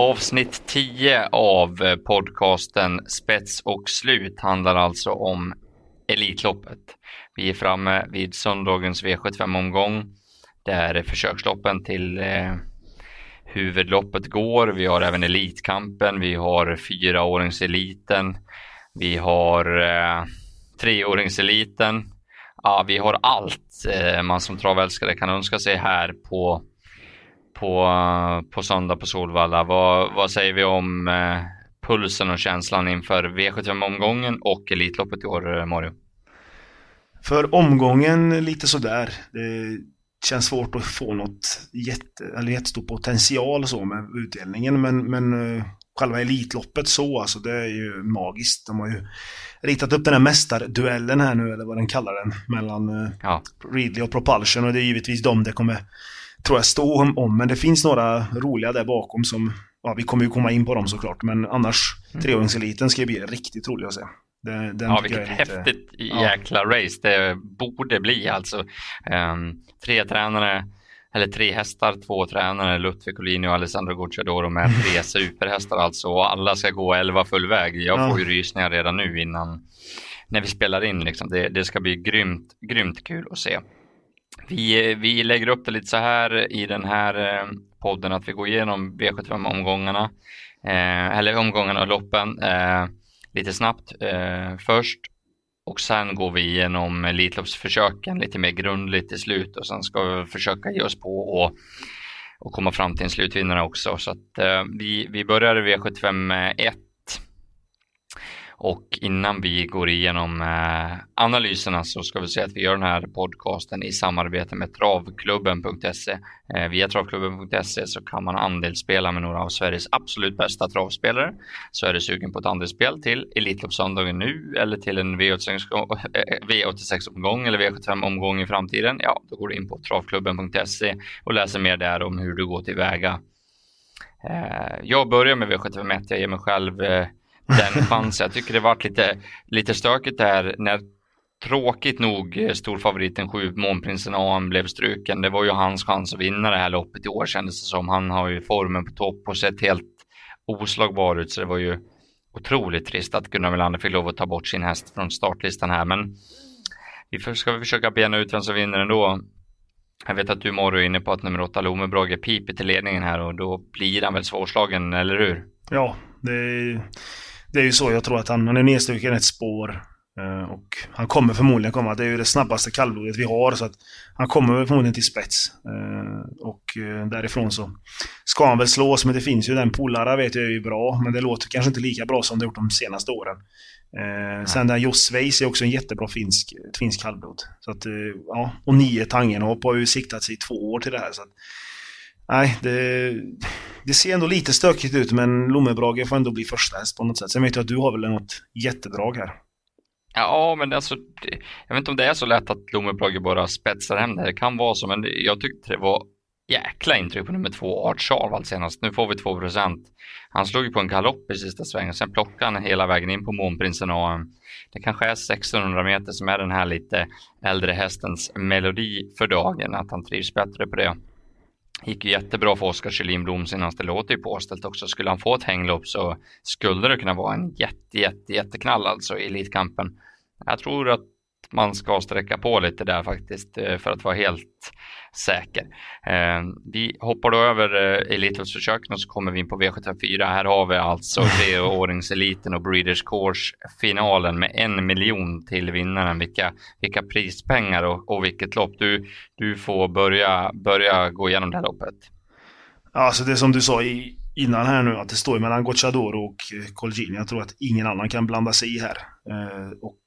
Avsnitt 10 av eh, podcasten Spets och slut handlar alltså om Elitloppet. Vi är framme vid söndagens V75-omgång där försöksloppen till eh, huvudloppet går. Vi har även Elitkampen, vi har fyraåringseliten, vi har eh, treåringseliten. Ja, vi har allt eh, man som travälskare kan önska sig här på på, på söndag på Solvalla. Vad, vad säger vi om eh, pulsen och känslan inför V75-omgången och Elitloppet i år, eh, Mario? För omgången lite sådär. Det känns svårt att få något jätte, eller jättestor potential så med utdelningen, men, men uh, själva Elitloppet så, alltså det är ju magiskt. De har ju ritat upp den här mästarduellen här nu, eller vad den kallar den, mellan uh, ja. Ridley och Propulsion och det är givetvis de det kommer tror jag stå om, om. Men det finns några roliga där bakom som, ja vi kommer ju komma in på dem såklart. Men annars, mm. treåringseliten ska ju bli riktigt rolig att se. Det, ja, vilket lite, häftigt jäkla ja. race det borde bli alltså. Um, tre tränare, eller tre hästar, två tränare, Ludvig Collini och Alessandro Gucciadoro med tre superhästar alltså. Och alla ska gå 11 full väg. Jag ja. får ju rysningar redan nu innan, när vi spelar in liksom. Det, det ska bli grymt, grymt kul att se. Vi, vi lägger upp det lite så här i den här eh, podden att vi går igenom V75-omgångarna, eh, eller omgångarna och loppen eh, lite snabbt eh, först och sen går vi igenom Elitloppsförsöken lite mer grundligt i slut och sen ska vi försöka ge oss på och, och komma fram till en slutvinnare också. Så att eh, vi, vi börjar V75 1 och innan vi går igenom eh, analyserna så ska vi säga att vi gör den här podcasten i samarbete med travklubben.se. Eh, via travklubben.se så kan man andelsspela med några av Sveriges absolut bästa travspelare. Så är du sugen på ett andelsspel till Elitloppssöndagen nu eller till en V86-omgång eh, eller V75-omgång i framtiden. Ja, då går du in på travklubben.se och läser mer där om hur du går tillväga. Jag börjar med V751. Jag ger mig själv den chansen. Jag tycker det varit lite, lite stökigt där när tråkigt nog eh, storfavoriten 7 Månprinsen AM blev struken. Det var ju hans chans att vinna det här loppet i år kändes det som. Han har ju formen på topp och sett helt oslagbar ut så det var ju otroligt trist att Gunnar Melander fick lov att ta bort sin häst från startlistan här men vi ska försöka bena ut vem som vinner ändå. Jag vet att du Morro är inne på att nummer 8 Lomebrage piper till ledningen här och då blir han väl svårslagen, eller hur? Ja, det är det är ju så jag tror att han, han är nedstruken ett spår. Eh, och han kommer förmodligen komma. Det är ju det snabbaste kallblodet vi har så att han kommer förmodligen till spets. Eh, och eh, därifrån så ska han väl slås men det finns ju den Polara vet jag är ju bra men det låter kanske inte lika bra som det gjort de senaste åren. Sen den Josveis är också en jättebra finsk, finsk kallblod. Så att, ja, och nio Tangenhop har ju siktat sig i två år till det här. Så att, nej, det, det ser ändå lite stökigt ut men Lommebrage får ändå bli första häst på något sätt. Sen vet jag att du har väl något jättedrag här. Ja, men alltså, jag vet inte om det är så lätt att Lommebrage bara spetsar hem det. Det kan vara så, men jag tyckte det var jäkla intryck på nummer två, Art Charval senast. Nu får vi 2 procent. Han slog ju på en galopp i sista svängen, sen plockade han hela vägen in på Månprinsen och det kanske är 1600 meter som är den här lite äldre hästens melodi för dagen, att han trivs bättre på det gick ju jättebra för Oskar Kjellin Blom senast. Det låter ju påställt också. Skulle han få ett hänglopp så skulle det kunna vara en jätte, jätte, jätteknall alltså i Elitkampen. Jag tror att man ska sträcka på lite där faktiskt eh, för att vara helt säker. Eh, vi hoppar då över eh, Elitloppsförsöken och så kommer vi in på V74. Här har vi alltså treåringseliten och Breeders Course-finalen med en miljon till vinnaren. Vilka, vilka prispengar och, och vilket lopp. Du, du får börja, börja gå igenom det här loppet. Alltså det som du sa i, innan här nu, att det står mellan Gocciadoro och Colgini. Jag tror att ingen annan kan blanda sig i här. och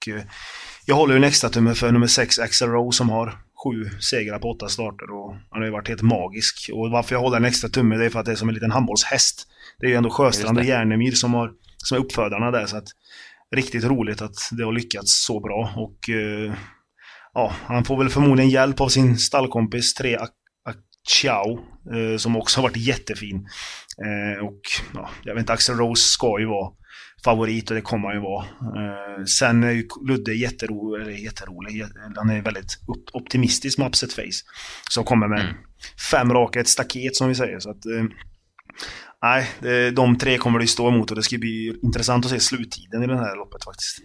jag håller ju en extra tumme för nummer 6, Axel Rowe, som har sju segrar på åtta starter och han har ju varit helt magisk. Och varför jag håller en extra tumme det är för att det är som en liten handbollshäst. Det är ju ändå Sjöstrand och Järnemyr som, har, som är uppfödarna där så att riktigt roligt att det har lyckats så bra och eh, ja, han får väl förmodligen hjälp av sin stallkompis 3 Ciao, eh, som också har varit jättefin. Eh, och ja, jag vet inte, Axel Rose ska ju vara favorit och det kommer han ju vara. Eh, sen är ju Ludde jätterolig, eller jätterolig, han är väldigt optimistisk med upset face. Som kommer med mm. fem raka, ett staket som vi säger. Så att, eh, Nej, de tre kommer det stå emot och det ska bli intressant att se sluttiden i det här loppet faktiskt.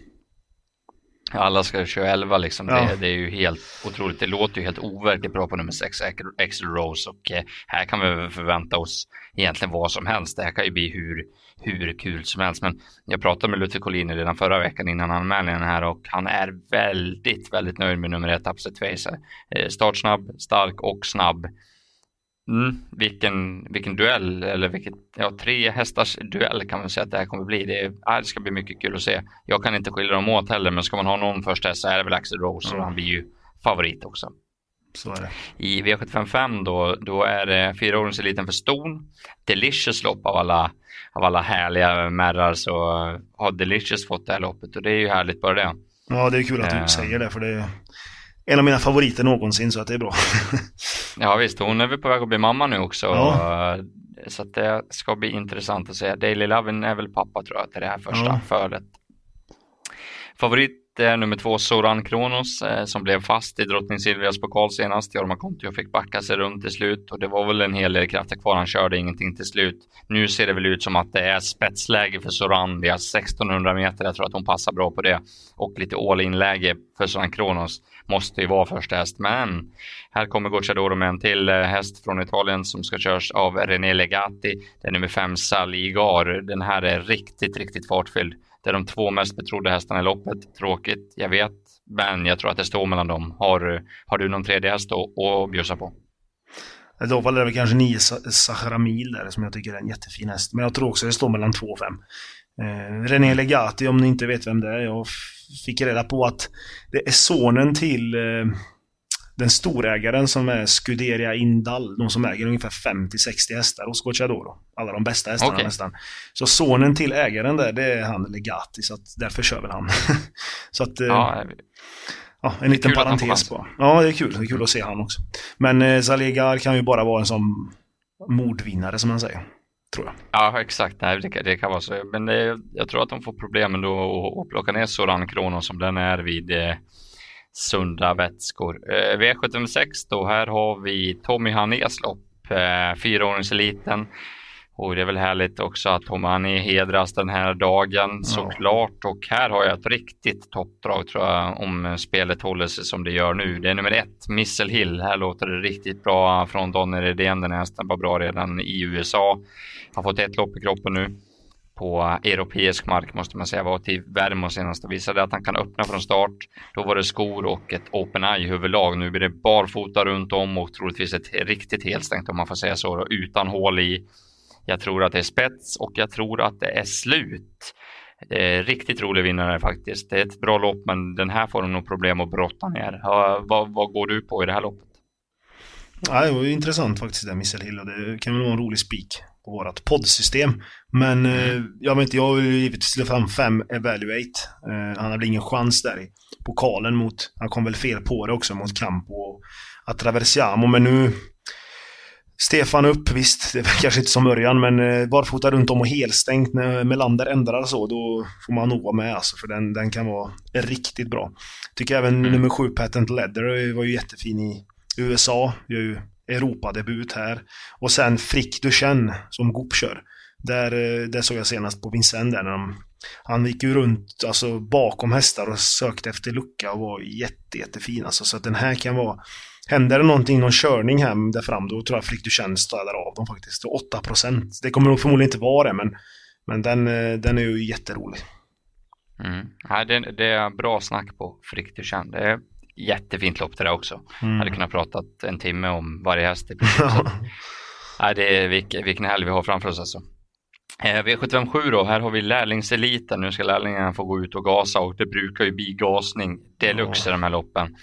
Alla ska köra 11 liksom. Ja. Det, det, är ju helt otroligt. Det låter ju helt overkligt bra på nummer 6, Axel Rose. Och eh, här kan vi förvänta oss egentligen vad som helst. Det här kan ju bli hur, hur kul som helst. Men jag pratade med Luther Collini redan förra veckan innan anmälningen här och han är väldigt, väldigt nöjd med nummer 1, Upset Face. Eh, startsnabb, stark och snabb. Mm, vilken, vilken duell, eller vilket, ja, tre hästars duell kan man säga att det här kommer bli. Det, ja, det ska bli mycket kul att se. Jag kan inte skilja dem åt heller, men ska man ha någon första häst så är det väl Axel Rose mm. och han blir ju favorit också. Är. I V755 då, då är det fyraåringseliten för ston. Delicious lopp av alla, av alla härliga märrar så har Delicious fått det här loppet och det är ju härligt bara det. Ja, det är kul att du uh, säger det för det är en av mina favoriter någonsin så att det är bra. ja visst, hon är väl på väg att bli mamma nu också. Ja. Så att det ska bli intressant att se. Daily Lovin är väl pappa tror jag till det här första ja. fölet. Favorit är nummer två Soran Kronos eh, som blev fast i Drottning Silvias pokal senast. Jorma Kontio fick backa sig runt till slut och det var väl en hel del krafter kvar. Han körde ingenting till slut. Nu ser det väl ut som att det är spetsläge för Soran. Det är 1600 meter. Jag tror att hon passar bra på det och lite all in läge för Soran Kronos måste ju vara första häst. Men här kommer Gocciadoro med en till eh, häst från Italien som ska köras av René Legati. Det är nummer fem Saligar. Den här är riktigt, riktigt fartfylld. Det är de två mest betrodda hästarna i loppet. Tråkigt, jag vet, men jag tror att det står mellan dem. Har, har du någon tredje häst att, att bjussa på? I så är det kanske nio Saharamil där som jag tycker är en jättefin häst. Men jag tror också det står mellan två och fem. Eh, René Legati, om ni inte vet vem det är. Jag fick reda på att det är sonen till eh, den storägaren som är Scuderia Indal, de som äger ungefär 50-60 hästar hos Gocciadoro. Alla de bästa hästarna okay. nästan. Så sonen till ägaren där, det är han Legati, så att därför kör väl han. så att... Eh, ja, ja, en liten parentes på. Ja, det är kul. Det är kul att se han också. Men eh, Zalegar kan ju bara vara en sån mordvinnare som man säger. Tror jag. Ja, exakt. Nej, det, det kan vara så. Men det, jag tror att de får problem ändå att plocka ner Soran Kronos som den är vid eh, sunda vätskor. Eh, V756, då, här har vi Tommy Hanés lopp, eh, fyraåringseliten. Och det är väl härligt också att Hané hedras den här dagen såklart. Och här har jag ett riktigt toppdrag tror jag om spelet håller sig som det gör nu. Det är nummer ett, Missile Hill. Här låter det riktigt bra från Donny Redén. Den hästen var bra redan i USA. Har fått ett lopp i kroppen nu på europeisk mark måste man säga var till Värmo senast och visade att han kan öppna från start. Då var det skor och ett open eye huvudlag. Nu blir det barfota runt om och troligtvis ett riktigt helstängt om man får säga så utan hål i. Jag tror att det är spets och jag tror att det är slut. Eh, riktigt rolig vinnare faktiskt. Det är ett bra lopp men den här får de nog problem att brotta ner. Ha, vad, vad går du på i det här loppet? Ja, det var intressant faktiskt det Missile Hill och det kan väl vara en rolig spik på vårt poddsystem. Men eh, jag vet inte, jag vill givetvis lyfta fram 5 Evaluate. Eh, han hade ingen chans där i pokalen mot, han kom väl fel på det också, mot Campo och Attraversiamo. Men nu Stefan upp, visst, det är kanske inte som Örjan, men eh, barfota runt om och helstängt när Melander ändrar så, då får man nog vara med alltså, för den, den kan vara riktigt bra. Tycker även mm. nummer 7 Patent Leather var ju jättefin i USA, gör ju Europadebut här. Och sen Frick Duchenne som Goop kör. Där, eh, där såg jag senast på Vincennes där när de, han gick ju runt alltså, bakom hästar och sökte efter lucka och var jätte, jättefin alltså. Så att den här kan vara Händer det någonting, någon körning hem där fram, då tror jag Frick Duchenne städar av dem faktiskt. 8% Det kommer nog förmodligen inte vara det, men, men den, eh, den är ju jätterolig. Mm. Ja, det, det är bra snack på Frick Duchenne. Det är jättefint lopp det där också. Mm. Hade kunnat prata en timme om varje häst. ja, det är vilken, vilken helg vi har framför oss alltså. Eh, V757 då, här har vi lärlingseliten. Nu ska lärlingarna få gå ut och gasa och det brukar ju bli gasning deluxe i de här loppen.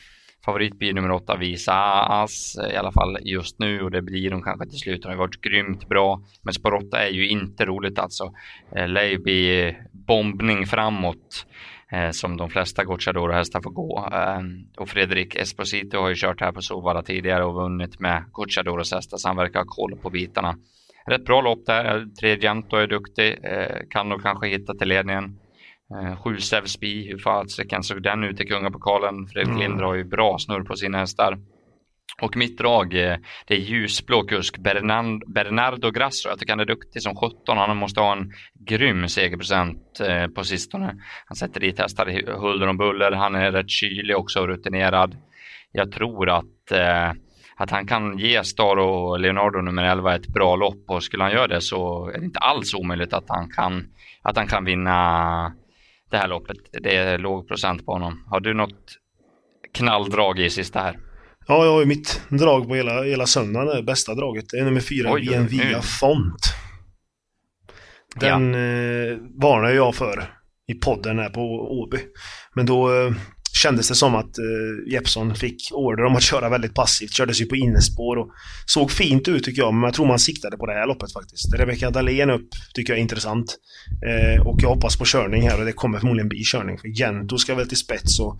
Favorit blir nummer åtta Visa As i alla fall just nu och det blir de kanske till slut. De har varit grymt bra. Men spår 8 är ju inte roligt alltså. Eh, lär ju bli bombning framåt eh, som de flesta Gocciadoro-hästar får gå. Eh, och Fredrik Esposito har ju kört här på Solvalla tidigare och vunnit med Gocciadoros hästar så han verkar ha koll på bitarna. Rätt bra lopp där. Tredjento är duktig, eh, kan nog kanske hitta till ledningen. Eh, sju Sevsby, hur fasiken såg den ut i kungapokalen? Fredrik mm. Linder har ju bra snurr på sina hästar. Och mitt drag, eh, det är ljusblå kusk Bernardo Grasso. Jag tycker han är duktig som 17. Han måste ha en grym segerprocent eh, på sistone. Han sätter dit hästar huller om buller. Han är rätt kylig också och rutinerad. Jag tror att, att han kan ge Star och Leonardo nummer 11 ett bra lopp och skulle han göra det så är det inte alls omöjligt att han kan, att han kan vinna det här loppet. Det är låg procent på honom. Har du något knalldrag i sista här? Ja, jag har ju mitt drag på hela, hela söndagen, det bästa draget. Det är nummer fyra, Bien Via Font. Den ja. eh, varnar jag för i podden här på Åby. Men då eh, kändes det som att eh, Jeppsson fick order om att köra väldigt passivt. Kördes ju på innespår och såg fint ut tycker jag, men jag tror man siktade på det här loppet faktiskt. Rebecka Dahlén upp tycker jag är intressant. Eh, och jag hoppas på körning här och det kommer förmodligen bli körning. För Gento ska väl till spets och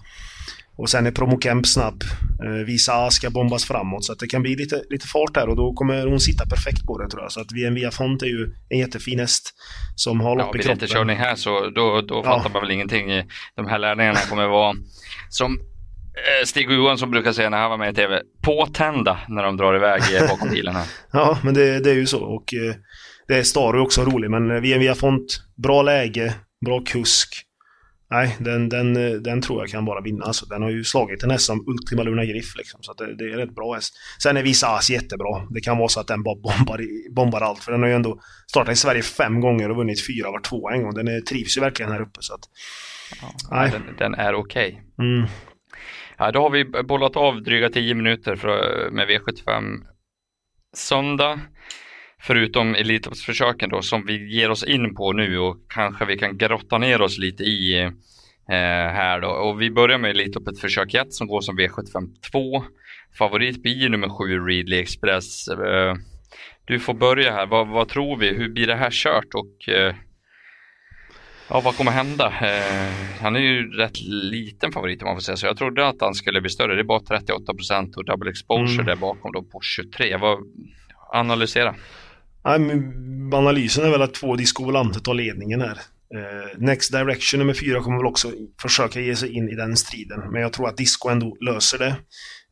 och sen är Promocamp snabb. Eh, Visa A ska bombas framåt så att det kan bli lite, lite fart där och då kommer hon sitta perfekt på det tror jag. Så att VM Via Font är ju en jättefin häst som har lopp ja, i kroppen. Blir det körning här så då, då ja. fattar man väl ingenting. De här lärningarna kommer vara som eh, Stig Johansson brukar säga när han var med i TV, påtända när de drar iväg bakom bilen här. ja, men det, det, är ju så och eh, det är Staro också rolig men VM Via Font, bra läge, bra kusk. Nej, den, den, den tror jag kan bara vinna. Alltså, den har ju slagit en häst som Ultima Luna Griff. Liksom, så det, det, är rätt bra häst. Sen är Visas jättebra. Det kan vara så att den bara bombar, bombar allt. För den har ju ändå startat i Sverige fem gånger och vunnit fyra var två en gång. Den är, trivs ju verkligen här uppe. Så att, ja, nej. Den, den är okej. Okay. Mm. Ja, då har vi bollat av dryga tio minuter för, med V75 söndag förutom Elitloppsförsöken då som vi ger oss in på nu och kanske vi kan grotta ner oss lite i eh, här då. Och vi börjar med Elitloppet försök 1 som går som V75 2. Favorit blir nummer 7 Readly Express. Eh, du får börja här. Vad, vad, tror vi? Hur blir det här kört? Och eh, ja, vad kommer hända? Eh, han är ju rätt liten favorit om man får säga så. Jag trodde att han skulle bli större. Det är bara 38 procent och double exposure mm. där bakom då på 23. Vad, analysera. Nej, analysen är väl att två Disco Volante tar ledningen här. Eh, Next Direction nummer fyra kommer väl också försöka ge sig in i den striden. Men jag tror att Disco ändå löser det.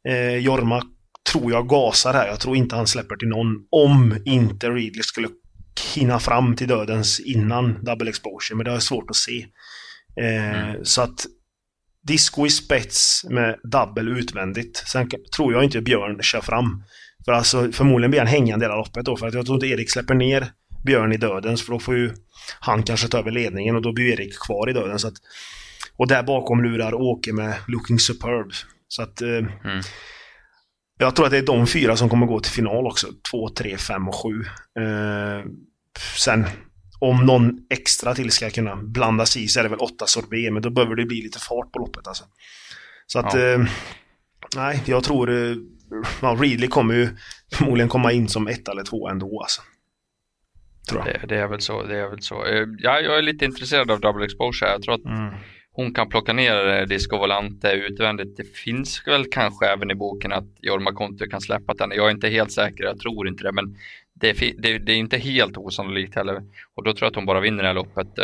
Eh, Jorma tror jag gasar här. Jag tror inte han släpper till någon. Om inte Ridley skulle hinna fram till dödens innan double exposure. Men det är svårt att se. Eh, mm. Så att Disco i spets med double utvändigt. Sen tror jag inte Björn kör fram. För alltså förmodligen blir han hängande hela loppet då. För att jag tror inte Erik släpper ner Björn i dödens. För då får ju han kanske ta över ledningen och då blir Erik kvar i döden. Så att, och där bakom lurar Åke med Looking Superb. Så att... Eh, mm. Jag tror att det är de fyra som kommer gå till final också. Två, tre, fem och sju. Eh, sen om någon extra till ska kunna blandas i så är det väl åtta sorbet, men då behöver det bli lite fart på loppet alltså. Så att... Ja. Eh, nej, jag tror... Eh, ja, Readly kommer ju förmodligen komma in som ett eller två ändå alltså. Tror jag. Det, det, är väl så. Det är väl så. Eh, ja, jag är lite intresserad av double exposure. Jag tror att mm. hon kan plocka ner eh, Disco Volante utvändigt. Det finns väl kanske även i boken att Jorma Kontu kan släppa den. Jag är inte helt säker, jag tror inte det. Men det är, det, det är inte helt osannolikt heller. Och då tror jag att hon bara vinner det här loppet.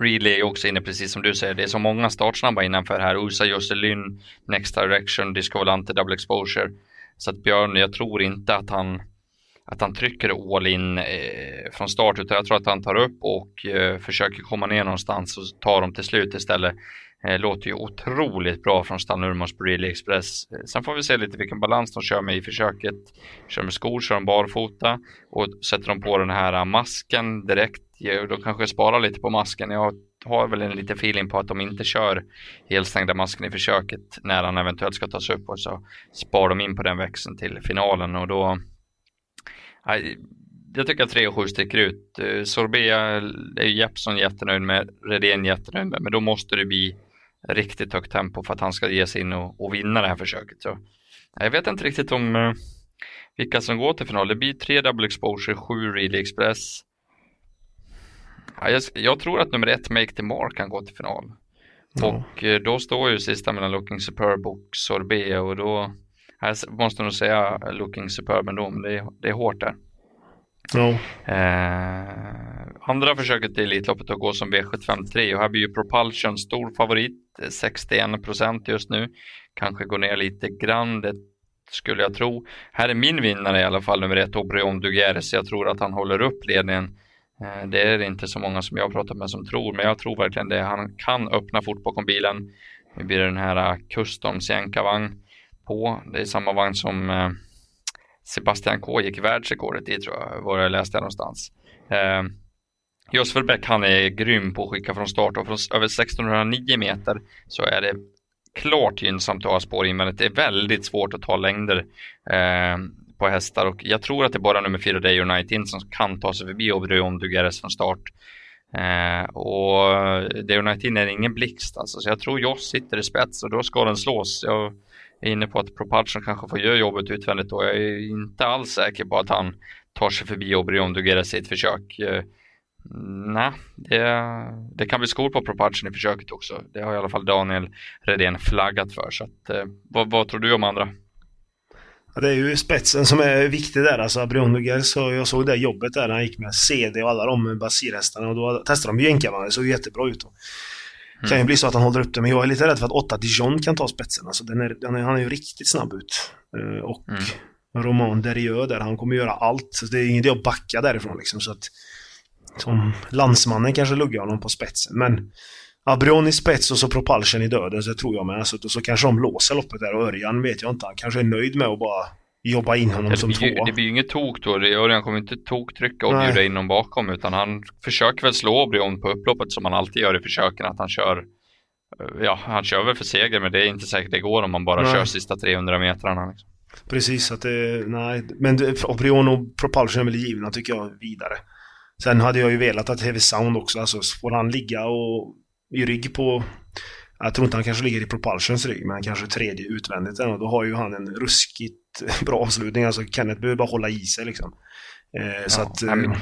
Eh, är också inne precis som du säger. Det är så många startsnabba innanför här. Usa Jocelyn, Next Direction, Disco Volante, Double Exposure. Så att Björn, jag tror inte att han att han trycker all in eh, från start utan jag tror att han tar upp och eh, försöker komma ner någonstans och tar dem till slut istället. Eh, låter ju otroligt bra från Stan Urmans på Express. Eh, sen får vi se lite vilken balans de kör med i försöket. Kör med skor, kör de barfota och sätter de på den här eh, masken direkt. Då kanske sparar lite på masken. Jag har väl en liten feeling på att de inte kör helstängda masken i försöket när han eventuellt ska tas upp och så sparar de in på den växeln till finalen och då jag tycker att 3 och 7 sticker ut. Eh, Sorbea är Jeppson jättenöjd med, Redén jättenöjd med, men då måste det bli riktigt högt tempo för att han ska ge sig in och, och vinna det här försöket. Så, jag vet inte riktigt om eh, vilka som går till final. Det blir 3 double exposure, sju relay express. Ja, jag, jag, tror att nummer ett, Make the Mark, kan gå till final. Mm. Och uh, då står ju sista mellan Looking Superb och Sorbet och då här måste nog säga Looking Superb ändå, men det är, det är hårt där. Ja. Eh, andra försöket i Elitloppet att gå som V753 och här blir ju Propulsion stor favorit, 61 procent just nu. Kanske går ner lite grann. Det skulle jag tro. Här är min vinnare i alla fall, nummer ett, Obrion Dugueres. Jag tror att han håller upp ledningen. Eh, det är inte så många som jag har pratat med som tror, men jag tror verkligen det. Han kan öppna fort bakom bilen. Nu blir det den här eh, Custom Sienka-vagn på. Det är samma vagn som eh, Sebastian K gick världsrekordet i tror jag, var jag läste någonstans. Eh, Josef Bäck han är grym på att skicka från start och från över 1609 meter så är det klart gynnsamt att ha spår invändigt. Det är väldigt svårt att ta längder på hästar och jag tror att det är bara nummer fyra Day United som kan ta sig förbi Obrion Dugueres från start. Eh, och Day United är ingen blixt alltså, så jag tror Joss sitter i spets och då ska den slås. Jag är inne på att Propulsion kanske får göra jobbet utvändigt och jag är inte alls säker på att han tar sig förbi Obrion Dugueres i ett försök. Eh, Nej, det, det, kan bli skor på Propulsion i försöket också. Det har i alla fall Daniel Redén flaggat för. Så att, eh, vad, vad, tror du om andra? Det är ju spetsen som är viktig där. Alltså Brionduger, så jag såg det jobbet där när han gick med CD och alla de basirhästarna och då testade de ju jänkarvagnen. Det såg jättebra ut. Då. Det kan ju bli så att han håller upp det, men jag är lite rädd för att 8 Dijon kan ta spetsen. Alltså den är, den är, han är ju riktigt snabb ut. Uh, och mm. Roman Derieux där, han kommer göra allt. Så det är ingen idé att backa därifrån liksom. Så att, som landsmannen kanske luggar honom på spetsen. Men Abrion i spets och så Propulsion i döden, så tror jag med. Alltså, så kanske de låser loppet där och Örjan vet jag inte. Han kanske är nöjd med att bara jobba in honom som tvåa. Det blir ju inget tok då. Örjan kommer inte toktrycka och Nej. bjuda in honom bakom utan han försöker väl slå Abrion på upploppet som han alltid gör i försöken. Att han kör Ja, han kör väl för seger men det är inte säkert det går om man bara nej. kör sista 300 metrarna. Liksom. Precis, att det, nej. Men Abrion och Propulsion är väl givna tycker jag vidare. Sen hade jag ju velat att Heavy Sound också, alltså får han ligga och i rygg på jag tror inte han kanske ligger i Propulsions rygg, men kanske tredje utvändigt. Och då har ju han en ruskigt bra avslutning. Alltså Kenneth behöver bara hålla i sig liksom. Eh, så att, ja, min, eh,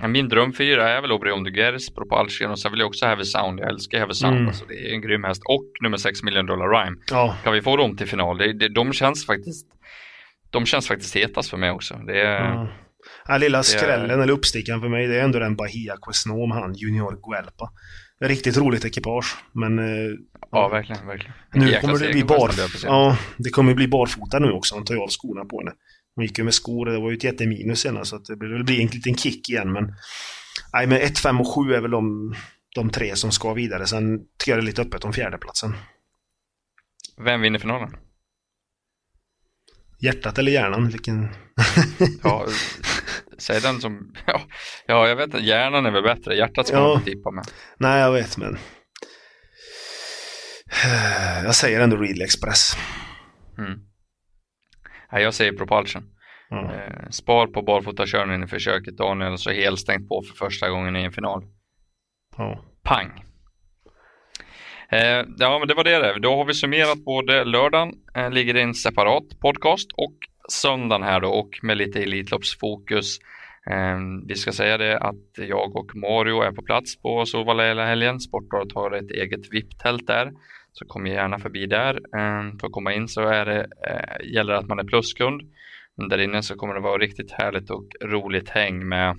ja. min dröm fyra är väl Obrion de Gers, Propulsion och sen vill jag också Heavy Sound. Jag älskar Heavy Sound. Mm. Alltså, det är en grym häst. Och nummer 6 million dollar Rhyme. Ja. Kan vi få dem till final? Det, det, de känns faktiskt de känns faktiskt hetast för mig också. Det är. Den lilla skrällen är... eller uppstickaren för mig, det är ändå den Bahia Quesnom, han Junior Guelpa. Riktigt roligt ekipage, men... Eh, ja, verkligen, verkligen. Nu kommer det bli bar... Ja, det kommer bli barfota nu också, han tar ju av skorna på henne. Hon gick ju med skor, det var ju ett jätteminus senast, så att det blir, bli en liten kick igen, men... Nej, men 1, 5 och 7 är väl de, de tre som ska vidare. Sen tycker jag det är lite öppet om fjärdeplatsen. Vem vinner finalen? Hjärtat eller hjärnan? Vilken... ja, säg den som... Ja, ja, jag vet inte. Hjärnan är väl bättre. Hjärtat ska ja. man tippa med. Nej, jag vet, men... Jag säger ändå Readly Express. Mm. Nej, jag säger Propulsion. Mm. spar på barfotakörningen i försöket, Daniel, så helstängt på för första gången i en final. Ja. Pang! Eh, ja, men det var det. Då har vi summerat både lördagen, eh, ligger i en separat podcast och söndagen här då och med lite Elitloppsfokus. Ehm, vi ska säga det att jag och Mario är på plats på Solvalla hela helgen. Sportbladet har ett eget VIP-tält där. Så kom gärna förbi där. Ehm, för att komma in så är det, eh, gäller det att man är pluskund. Där inne så kommer det vara riktigt härligt och roligt häng med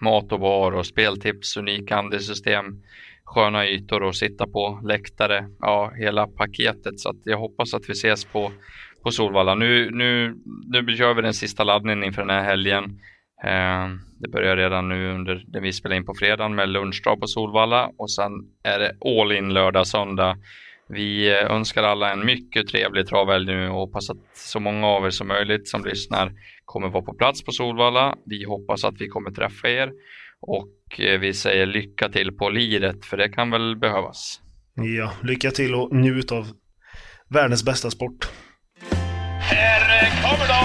mat och bar och speltips, unika handelssystem, sköna ytor att sitta på, läktare, ja hela paketet. Så att jag hoppas att vi ses på, på Solvalla. Nu, nu, nu gör vi den sista laddningen inför den här helgen. Eh, det börjar redan nu under det vi spelar in på fredagen med lunchdag på Solvalla och sen är det all in lördag, söndag. Vi eh, önskar alla en mycket trevlig travhelg nu och hoppas att så många av er som möjligt som lyssnar kommer vara på plats på Solvalla. Vi hoppas att vi kommer träffa er och eh, vi säger lycka till på liret, för det kan väl behövas. Ja, lycka till och njut av världens bästa sport. Muhammad